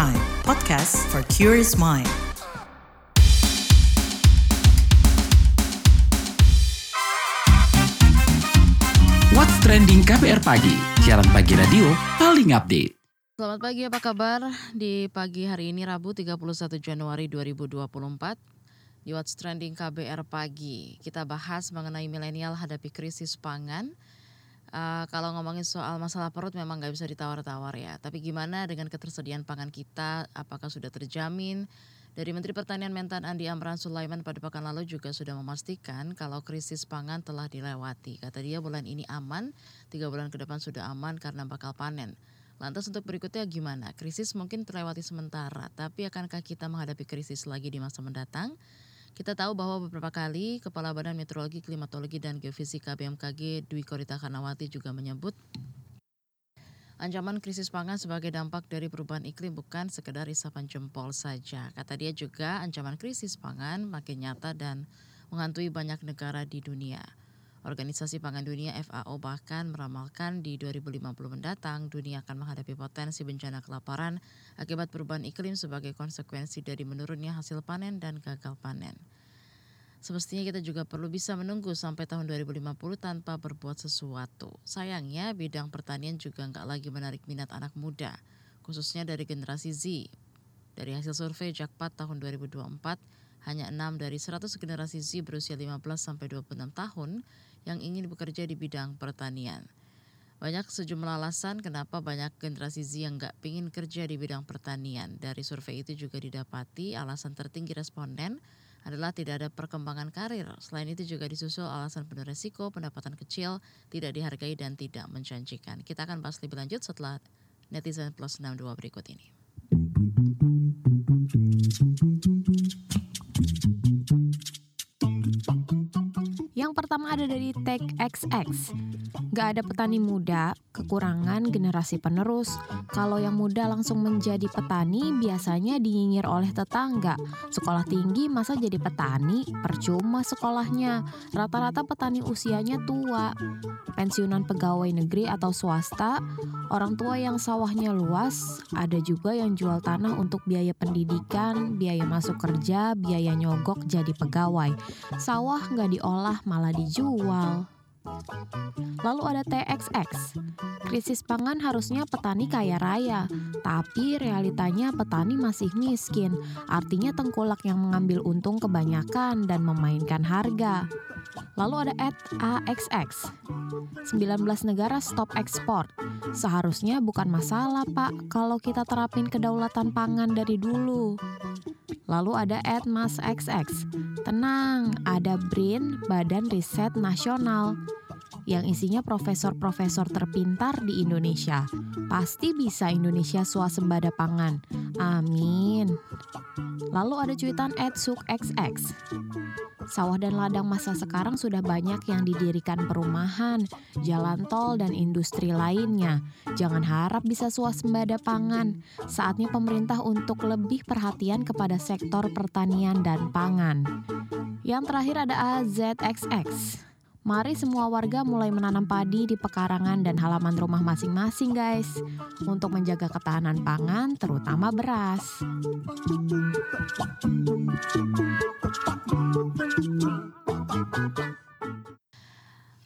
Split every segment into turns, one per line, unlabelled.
Prime, podcast for curious mind.
What's Trending KBR Pagi, siaran pagi radio paling update.
Selamat pagi, apa kabar? Di pagi hari ini Rabu 31 Januari 2024 di What's Trending KBR Pagi. Kita bahas mengenai milenial hadapi krisis pangan. Uh, kalau ngomongin soal masalah perut memang nggak bisa ditawar-tawar ya. Tapi gimana dengan ketersediaan pangan kita? Apakah sudah terjamin? Dari Menteri Pertanian Mentan Andi Amran Sulaiman pada pekan lalu juga sudah memastikan kalau krisis pangan telah dilewati. Kata dia bulan ini aman, tiga bulan ke depan sudah aman karena bakal panen. Lantas untuk berikutnya gimana? Krisis mungkin terlewati sementara, tapi akankah kita menghadapi krisis lagi di masa mendatang? Kita tahu bahwa beberapa kali Kepala Badan Meteorologi, Klimatologi, dan Geofisika BMKG Dwi Korita Karnawati juga menyebut Ancaman krisis pangan sebagai dampak dari perubahan iklim bukan sekedar isapan jempol saja. Kata dia juga ancaman krisis pangan makin nyata dan menghantui banyak negara di dunia. Organisasi Pangan Dunia FAO bahkan meramalkan di 2050 mendatang dunia akan menghadapi potensi bencana kelaparan akibat perubahan iklim sebagai konsekuensi dari menurunnya hasil panen dan gagal panen. Semestinya kita juga perlu bisa menunggu sampai tahun 2050 tanpa berbuat sesuatu. Sayangnya bidang pertanian juga nggak lagi menarik minat anak muda, khususnya dari generasi Z. Dari hasil survei Jakpat tahun 2024, hanya 6 dari 100 generasi Z berusia 15 sampai 26 tahun yang ingin bekerja di bidang pertanian. Banyak sejumlah alasan kenapa banyak generasi Z yang nggak pingin kerja di bidang pertanian. Dari survei itu juga didapati alasan tertinggi responden adalah tidak ada perkembangan karir. Selain itu juga disusul alasan penuh resiko, pendapatan kecil, tidak dihargai dan tidak menjanjikan. Kita akan bahas lebih lanjut setelah netizen plus 62 berikut ini.
Pertama ada dari Tech XX. Gak ada petani muda, kekurangan generasi penerus. Kalau yang muda langsung menjadi petani, biasanya dinyinyir oleh tetangga. Sekolah tinggi masa jadi petani? Percuma sekolahnya. Rata-rata petani usianya tua. Pensiunan pegawai negeri atau swasta, orang tua yang sawahnya luas, ada juga yang jual tanah untuk biaya pendidikan, biaya masuk kerja, biaya nyogok jadi pegawai. Sawah nggak diolah malah dijual. Lalu ada TXX. Krisis pangan harusnya petani kaya raya, tapi realitanya petani masih miskin. Artinya tengkulak yang mengambil untung kebanyakan dan memainkan harga. Lalu ada at AXX. 19 negara stop ekspor. Seharusnya bukan masalah, Pak, kalau kita terapin kedaulatan pangan dari dulu. Lalu ada Edmas XX. Tenang, ada BRIN, Badan Riset Nasional yang isinya profesor-profesor terpintar di Indonesia. Pasti bisa Indonesia swasembada pangan. Amin. Lalu ada cuitan XX. Sawah dan ladang masa sekarang sudah banyak yang didirikan perumahan, jalan tol, dan industri lainnya. Jangan harap bisa swasembada pangan. Saatnya pemerintah untuk lebih perhatian kepada sektor pertanian dan pangan. Yang terakhir ada AZXX. Mari semua warga mulai menanam padi di pekarangan dan halaman rumah masing-masing guys untuk menjaga ketahanan pangan terutama beras.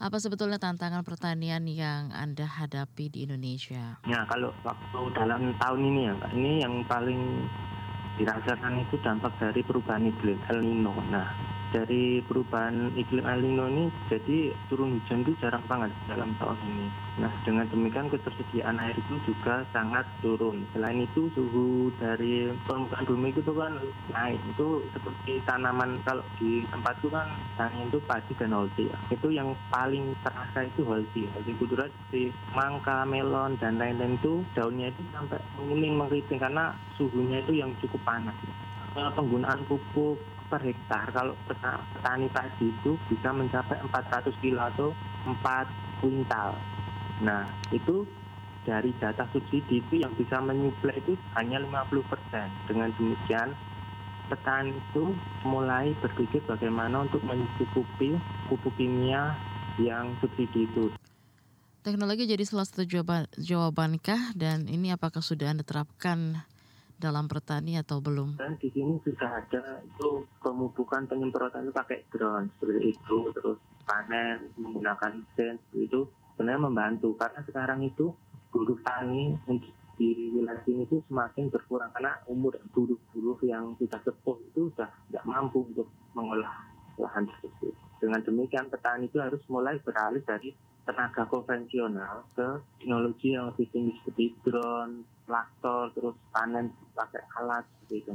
Apa sebetulnya tantangan pertanian yang Anda hadapi di Indonesia?
Ya, kalau waktu dalam tahun ini ya, ini yang paling dirasakan itu dampak dari perubahan iklim El Nino. Nah, dari perubahan iklim El Nino ini jadi turun hujan itu jarang banget dalam tahun ini. Nah dengan demikian ketersediaan air itu juga sangat turun. Selain itu suhu dari permukaan bumi itu kan naik. Itu seperti tanaman kalau di tempat itu kan tanaman itu padi dan holti. Itu yang paling terasa itu holti. Holti kudurat seperti mangga, melon dan lain-lain itu daunnya itu sampai menguning mengkeriting karena suhunya itu yang cukup panas. Penggunaan pupuk per hektar kalau petani padi itu bisa mencapai 400 kilo atau 4 kuintal. Nah, itu dari jatah subsidi itu yang bisa menyuplai itu hanya 50%. Dengan demikian, petani itu mulai berpikir bagaimana untuk mencukupi pupuk kimia yang subsidi itu.
Teknologi jadi salah satu jawaban, jawabankah dan ini apakah sudah Anda terapkan dalam pertani atau belum?
Dan di sini sudah ada itu pemupukan penyemprotan itu pakai drone seperti itu, terus panen menggunakan mesin itu sebenarnya membantu karena sekarang itu buruh tani di wilayah sini itu semakin berkurang karena umur buruh-buruh yang sudah sepuh itu sudah tidak mampu untuk mengolah lahan tersebut. Dengan demikian petani itu harus mulai beralih dari tenaga konvensional ke teknologi yang lebih tinggi seperti drone, traktor, terus panen pakai alat seperti itu.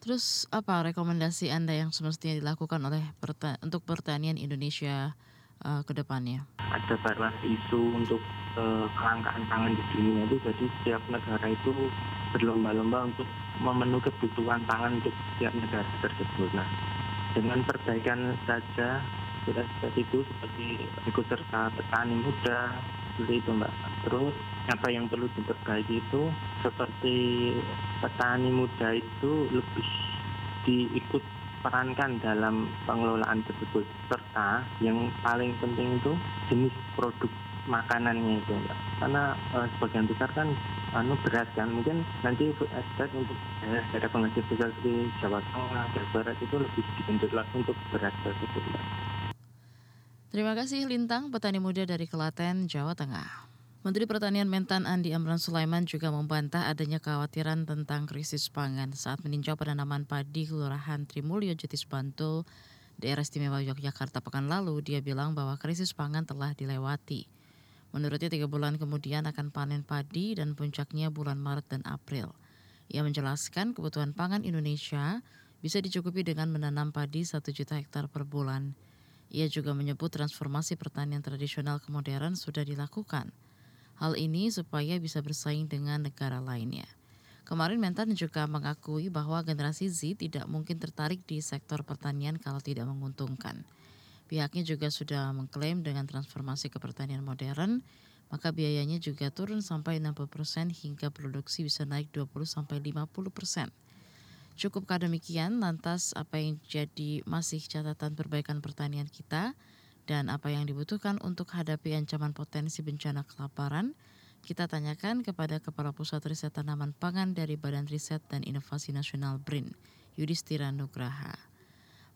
Terus apa rekomendasi Anda yang semestinya dilakukan oleh perta untuk pertanian Indonesia uh, ke depannya?
Ada baruan isu untuk uh, kelangkaan pangan di dunia itu jadi setiap negara itu berlomba-lomba untuk memenuhi kebutuhan pangan untuk setiap negara tersebut. Nah, dengan perbaikan saja seperti itu seperti ikut serta petani muda seperti itu mbak. Terus apa yang perlu diperbaiki itu seperti petani muda itu lebih diikut perankan dalam pengelolaan tersebut. Serta yang paling penting itu jenis produk makanannya itu mbak. Karena eh, sebagian besar kan anu beras kan. Mungkin nanti food estate untuk eh, daerah penghasil besar di Jawa Tengah Jawa Barat itu lebih dibentuk untuk beras tersebut mbak.
Terima kasih Lintang, petani muda dari Kelaten, Jawa Tengah. Menteri Pertanian Mentan Andi Amran Sulaiman juga membantah adanya kekhawatiran tentang krisis pangan saat meninjau penanaman padi Kelurahan Trimulyo Jetis Bantul, daerah istimewa Yogyakarta pekan lalu, dia bilang bahwa krisis pangan telah dilewati. Menurutnya tiga bulan kemudian akan panen padi dan puncaknya bulan Maret dan April. Ia menjelaskan kebutuhan pangan Indonesia bisa dicukupi dengan menanam padi satu juta hektar per bulan. Ia juga menyebut transformasi pertanian tradisional ke modern sudah dilakukan. Hal ini supaya bisa bersaing dengan negara lainnya. Kemarin Mentan juga mengakui bahwa generasi Z tidak mungkin tertarik di sektor pertanian kalau tidak menguntungkan. Pihaknya juga sudah mengklaim dengan transformasi ke pertanian modern, maka biayanya juga turun sampai 60% hingga produksi bisa naik 20 sampai 50%. Cukupkah demikian? Lantas apa yang jadi masih catatan perbaikan pertanian kita dan apa yang dibutuhkan untuk hadapi ancaman potensi bencana kelaparan? Kita tanyakan kepada Kepala Pusat Riset Tanaman Pangan dari Badan Riset dan Inovasi Nasional BRIN, Yudhistira Nugraha.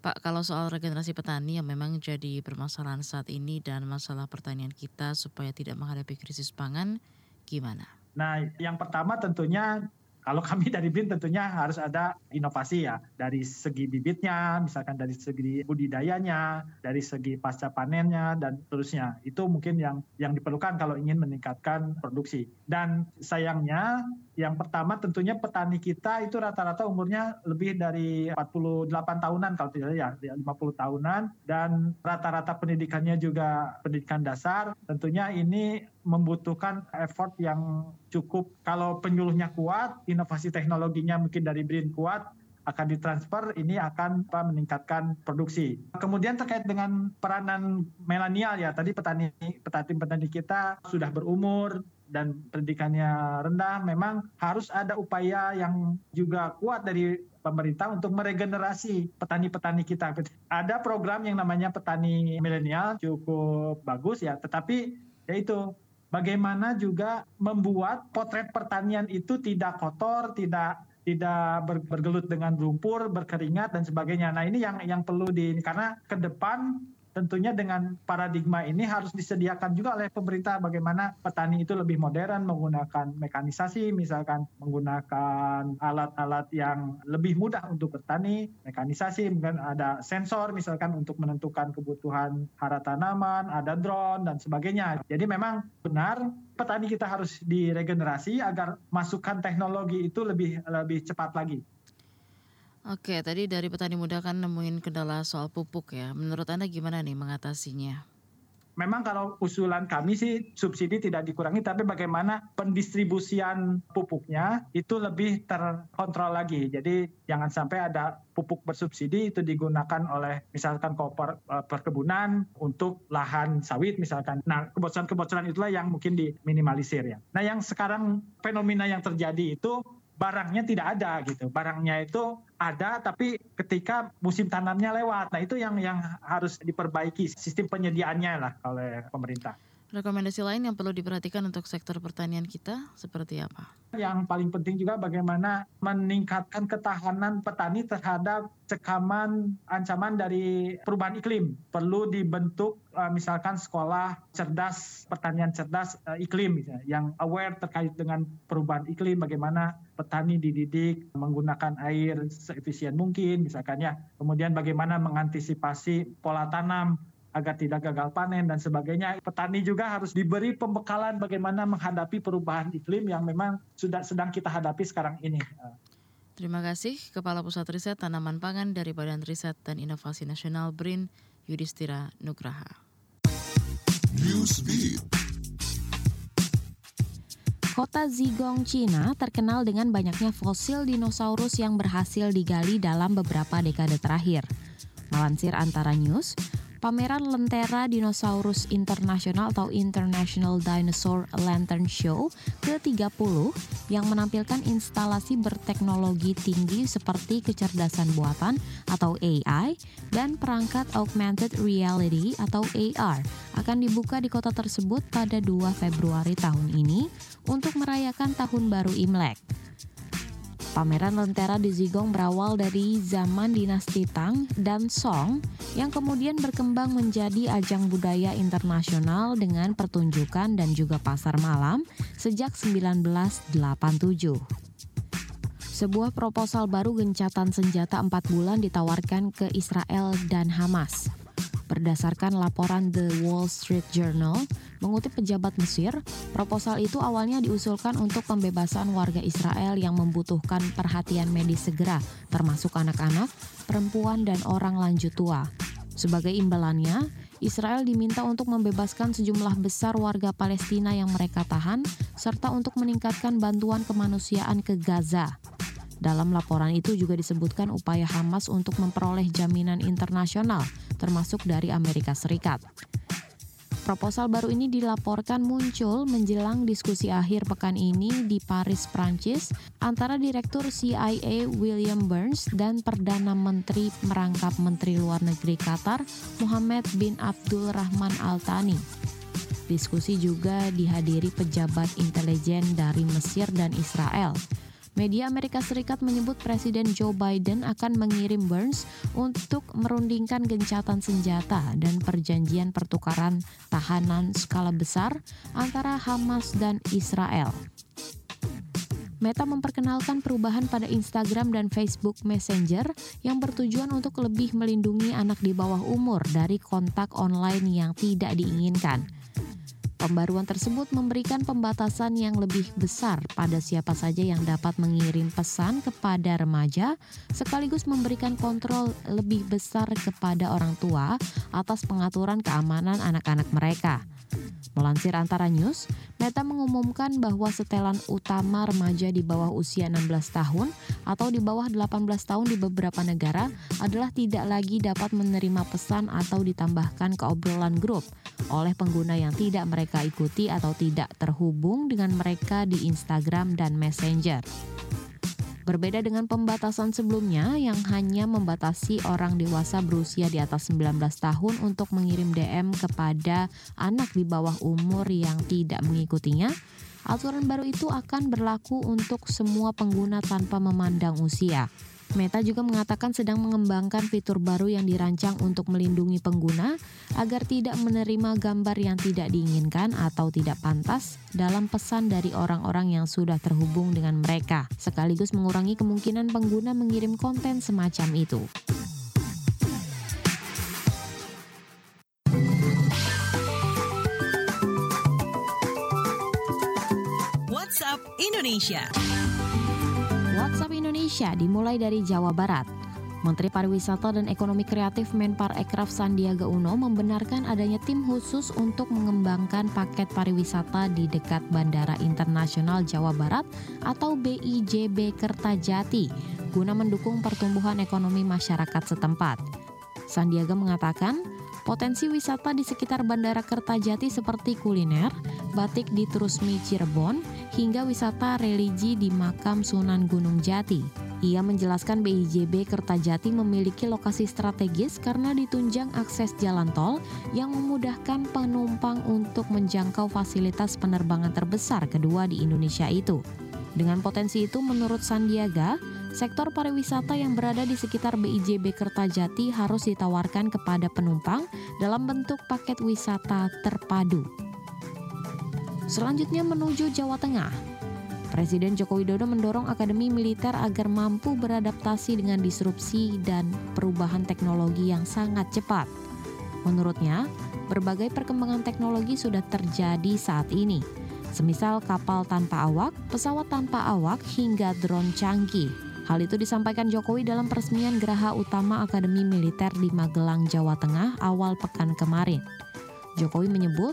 Pak, kalau soal regenerasi petani yang memang jadi permasalahan saat ini dan masalah pertanian kita supaya tidak menghadapi krisis pangan, gimana?
Nah, yang pertama tentunya kalau kami dari BIN tentunya harus ada inovasi ya dari segi bibitnya, misalkan dari segi budidayanya, dari segi pasca panennya dan terusnya. Itu mungkin yang yang diperlukan kalau ingin meningkatkan produksi. Dan sayangnya yang pertama tentunya petani kita itu rata-rata umurnya lebih dari 48 tahunan kalau tidak ya 50 tahunan dan rata-rata pendidikannya juga pendidikan dasar tentunya ini membutuhkan effort yang cukup kalau penyuluhnya kuat inovasi teknologinya mungkin dari BRIN kuat akan ditransfer ini akan apa, meningkatkan produksi. Kemudian terkait dengan peranan milenial ya tadi petani petani petani kita sudah berumur dan pendidikannya rendah, memang harus ada upaya yang juga kuat dari pemerintah untuk meregenerasi petani-petani kita. Ada program yang namanya petani milenial cukup bagus ya, tetapi yaitu bagaimana juga membuat potret pertanian itu tidak kotor, tidak tidak bergelut dengan lumpur, berkeringat dan sebagainya. Nah ini yang yang perlu di karena ke depan tentunya dengan paradigma ini harus disediakan juga oleh pemerintah bagaimana petani itu lebih modern menggunakan mekanisasi misalkan menggunakan alat-alat yang lebih mudah untuk bertani mekanisasi mungkin ada sensor misalkan untuk menentukan kebutuhan hara tanaman ada drone dan sebagainya. Jadi memang benar petani kita harus diregenerasi agar masukan teknologi itu lebih lebih cepat lagi
Oke, tadi dari petani muda kan nemuin kendala soal pupuk ya. Menurut Anda gimana nih mengatasinya?
Memang kalau usulan kami sih subsidi tidak dikurangi, tapi bagaimana pendistribusian pupuknya itu lebih terkontrol lagi. Jadi jangan sampai ada pupuk bersubsidi itu digunakan oleh misalkan koper eh, perkebunan untuk lahan sawit misalkan. Nah kebocoran-kebocoran itulah yang mungkin diminimalisir ya. Nah yang sekarang fenomena yang terjadi itu barangnya tidak ada gitu. Barangnya itu ada tapi ketika musim tanamnya lewat. Nah, itu yang yang harus diperbaiki sistem penyediaannya lah oleh pemerintah.
Rekomendasi lain yang perlu diperhatikan untuk sektor pertanian kita seperti apa?
Yang paling penting juga bagaimana meningkatkan ketahanan petani terhadap cekaman ancaman dari perubahan iklim. Perlu dibentuk uh, misalkan sekolah cerdas pertanian cerdas uh, iklim yang aware terkait dengan perubahan iklim bagaimana petani dididik menggunakan air seefisien mungkin misalkan ya. Kemudian bagaimana mengantisipasi pola tanam agar tidak gagal panen dan sebagainya. Petani juga harus diberi pembekalan bagaimana menghadapi perubahan iklim yang memang sudah sedang kita hadapi sekarang ini.
Terima kasih Kepala Pusat Riset Tanaman Pangan dari Badan Riset dan Inovasi Nasional BRIN, Yudhistira Nugraha.
Kota Zigong, Cina terkenal dengan banyaknya fosil dinosaurus yang berhasil digali dalam beberapa dekade terakhir. Melansir antara news, Pameran Lentera Dinosaurus Internasional atau International Dinosaur Lantern Show ke-30 yang menampilkan instalasi berteknologi tinggi seperti kecerdasan buatan atau AI dan perangkat augmented reality atau AR akan dibuka di kota tersebut pada 2 Februari tahun ini untuk merayakan Tahun Baru Imlek. Pameran Lentera di Zigong berawal dari zaman dinasti Tang dan Song yang kemudian berkembang menjadi ajang budaya internasional dengan pertunjukan dan juga pasar malam sejak 1987. Sebuah proposal baru gencatan senjata 4 bulan ditawarkan ke Israel dan Hamas. Berdasarkan laporan The Wall Street Journal, mengutip pejabat Mesir, proposal itu awalnya diusulkan untuk pembebasan warga Israel yang membutuhkan perhatian medis segera, termasuk anak-anak, perempuan, dan orang lanjut tua. Sebagai imbalannya, Israel diminta untuk membebaskan sejumlah besar warga Palestina yang mereka tahan, serta untuk meningkatkan bantuan kemanusiaan ke Gaza. Dalam laporan itu juga disebutkan upaya Hamas untuk memperoleh jaminan internasional, termasuk dari Amerika Serikat. Proposal baru ini dilaporkan muncul menjelang diskusi akhir pekan ini di Paris, Prancis, antara Direktur CIA William Burns dan Perdana Menteri merangkap Menteri Luar Negeri Qatar Mohammed bin Abdul Rahman Al Thani. Diskusi juga dihadiri pejabat intelijen dari Mesir dan Israel. Media Amerika Serikat menyebut Presiden Joe Biden akan mengirim Burns untuk merundingkan gencatan senjata dan perjanjian pertukaran tahanan skala besar antara Hamas dan Israel. Meta memperkenalkan perubahan pada Instagram dan Facebook Messenger yang bertujuan untuk lebih melindungi anak di bawah umur dari kontak online yang tidak diinginkan. Pembaruan tersebut memberikan pembatasan yang lebih besar pada siapa saja yang dapat mengirim pesan kepada remaja, sekaligus memberikan kontrol lebih besar kepada orang tua atas pengaturan keamanan anak-anak mereka. Melansir antara news, Meta mengumumkan bahwa setelan utama remaja di bawah usia 16 tahun atau di bawah 18 tahun di beberapa negara adalah tidak lagi dapat menerima pesan atau ditambahkan ke obrolan grup oleh pengguna yang tidak mereka ikuti atau tidak terhubung dengan mereka di Instagram dan Messenger. Berbeda dengan pembatasan sebelumnya yang hanya membatasi orang dewasa berusia di atas 19 tahun untuk mengirim DM kepada anak di bawah umur yang tidak mengikutinya, aturan baru itu akan berlaku untuk semua pengguna tanpa memandang usia. Meta juga mengatakan sedang mengembangkan fitur baru yang dirancang untuk melindungi pengguna agar tidak menerima gambar yang tidak diinginkan atau tidak pantas dalam pesan dari orang-orang yang sudah terhubung dengan mereka, sekaligus mengurangi kemungkinan pengguna mengirim konten semacam itu.
WhatsApp Indonesia.
WhatsApp Indonesia dimulai dari Jawa Barat. Menteri Pariwisata dan Ekonomi Kreatif Menpar Ekraf Sandiaga Uno membenarkan adanya tim khusus untuk mengembangkan paket pariwisata di dekat Bandara Internasional Jawa Barat atau BIJB Kertajati guna mendukung pertumbuhan ekonomi masyarakat setempat. Sandiaga mengatakan, Potensi wisata di sekitar Bandara Kertajati seperti kuliner, batik di Trusmi Cirebon, hingga wisata religi di makam Sunan Gunung Jati. Ia menjelaskan BIJB Kertajati memiliki lokasi strategis karena ditunjang akses jalan tol yang memudahkan penumpang untuk menjangkau fasilitas penerbangan terbesar kedua di Indonesia itu. Dengan potensi itu, menurut Sandiaga, sektor pariwisata yang berada di sekitar BIJB Kertajati harus ditawarkan kepada penumpang dalam bentuk paket wisata terpadu. Selanjutnya menuju Jawa Tengah. Presiden Joko Widodo mendorong Akademi Militer agar mampu beradaptasi dengan disrupsi dan perubahan teknologi yang sangat cepat. Menurutnya, berbagai perkembangan teknologi sudah terjadi saat ini, semisal kapal tanpa awak, pesawat tanpa awak, hingga drone canggih. Hal itu disampaikan Jokowi dalam peresmian Geraha Utama Akademi Militer di Magelang, Jawa Tengah awal pekan kemarin. Jokowi menyebut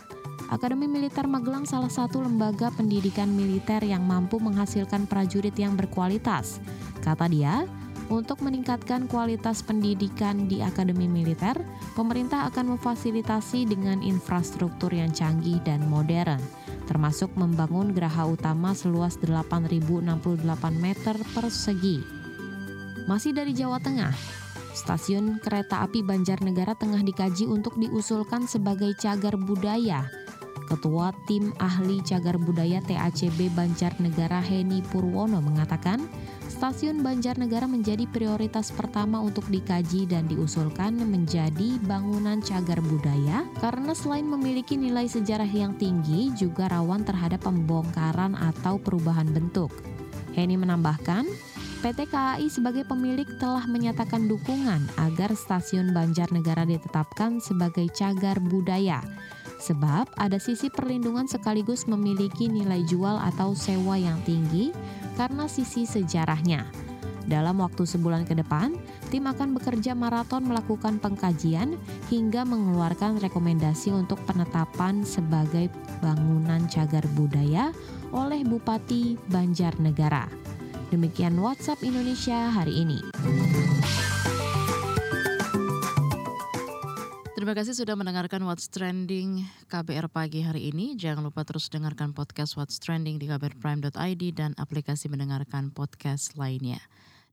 Akademi Militer Magelang salah satu lembaga pendidikan militer yang mampu menghasilkan prajurit yang berkualitas. Kata dia, untuk meningkatkan kualitas pendidikan di Akademi Militer, pemerintah akan memfasilitasi dengan infrastruktur yang canggih dan modern, termasuk membangun geraha utama seluas 8.068 meter persegi. Masih dari Jawa Tengah, Stasiun kereta api Banjarnegara tengah dikaji untuk diusulkan sebagai cagar budaya Ketua Tim Ahli Cagar Budaya TACB Banjarnegara Heni Purwono mengatakan, stasiun Banjarnegara menjadi prioritas pertama untuk dikaji dan diusulkan menjadi bangunan cagar budaya karena selain memiliki nilai sejarah yang tinggi juga rawan terhadap pembongkaran atau perubahan bentuk. Heni menambahkan, PT KAI sebagai pemilik telah menyatakan dukungan agar stasiun Banjarnegara ditetapkan sebagai cagar budaya sebab ada sisi perlindungan sekaligus memiliki nilai jual atau sewa yang tinggi karena sisi sejarahnya. Dalam waktu sebulan ke depan, tim akan bekerja maraton melakukan pengkajian hingga mengeluarkan rekomendasi untuk penetapan sebagai bangunan cagar budaya oleh Bupati Banjarnegara. Demikian WhatsApp Indonesia hari ini.
Terima kasih sudah mendengarkan What's Trending KBR pagi hari ini. Jangan lupa terus dengarkan podcast What's Trending di kbrprime.id dan aplikasi mendengarkan podcast lainnya.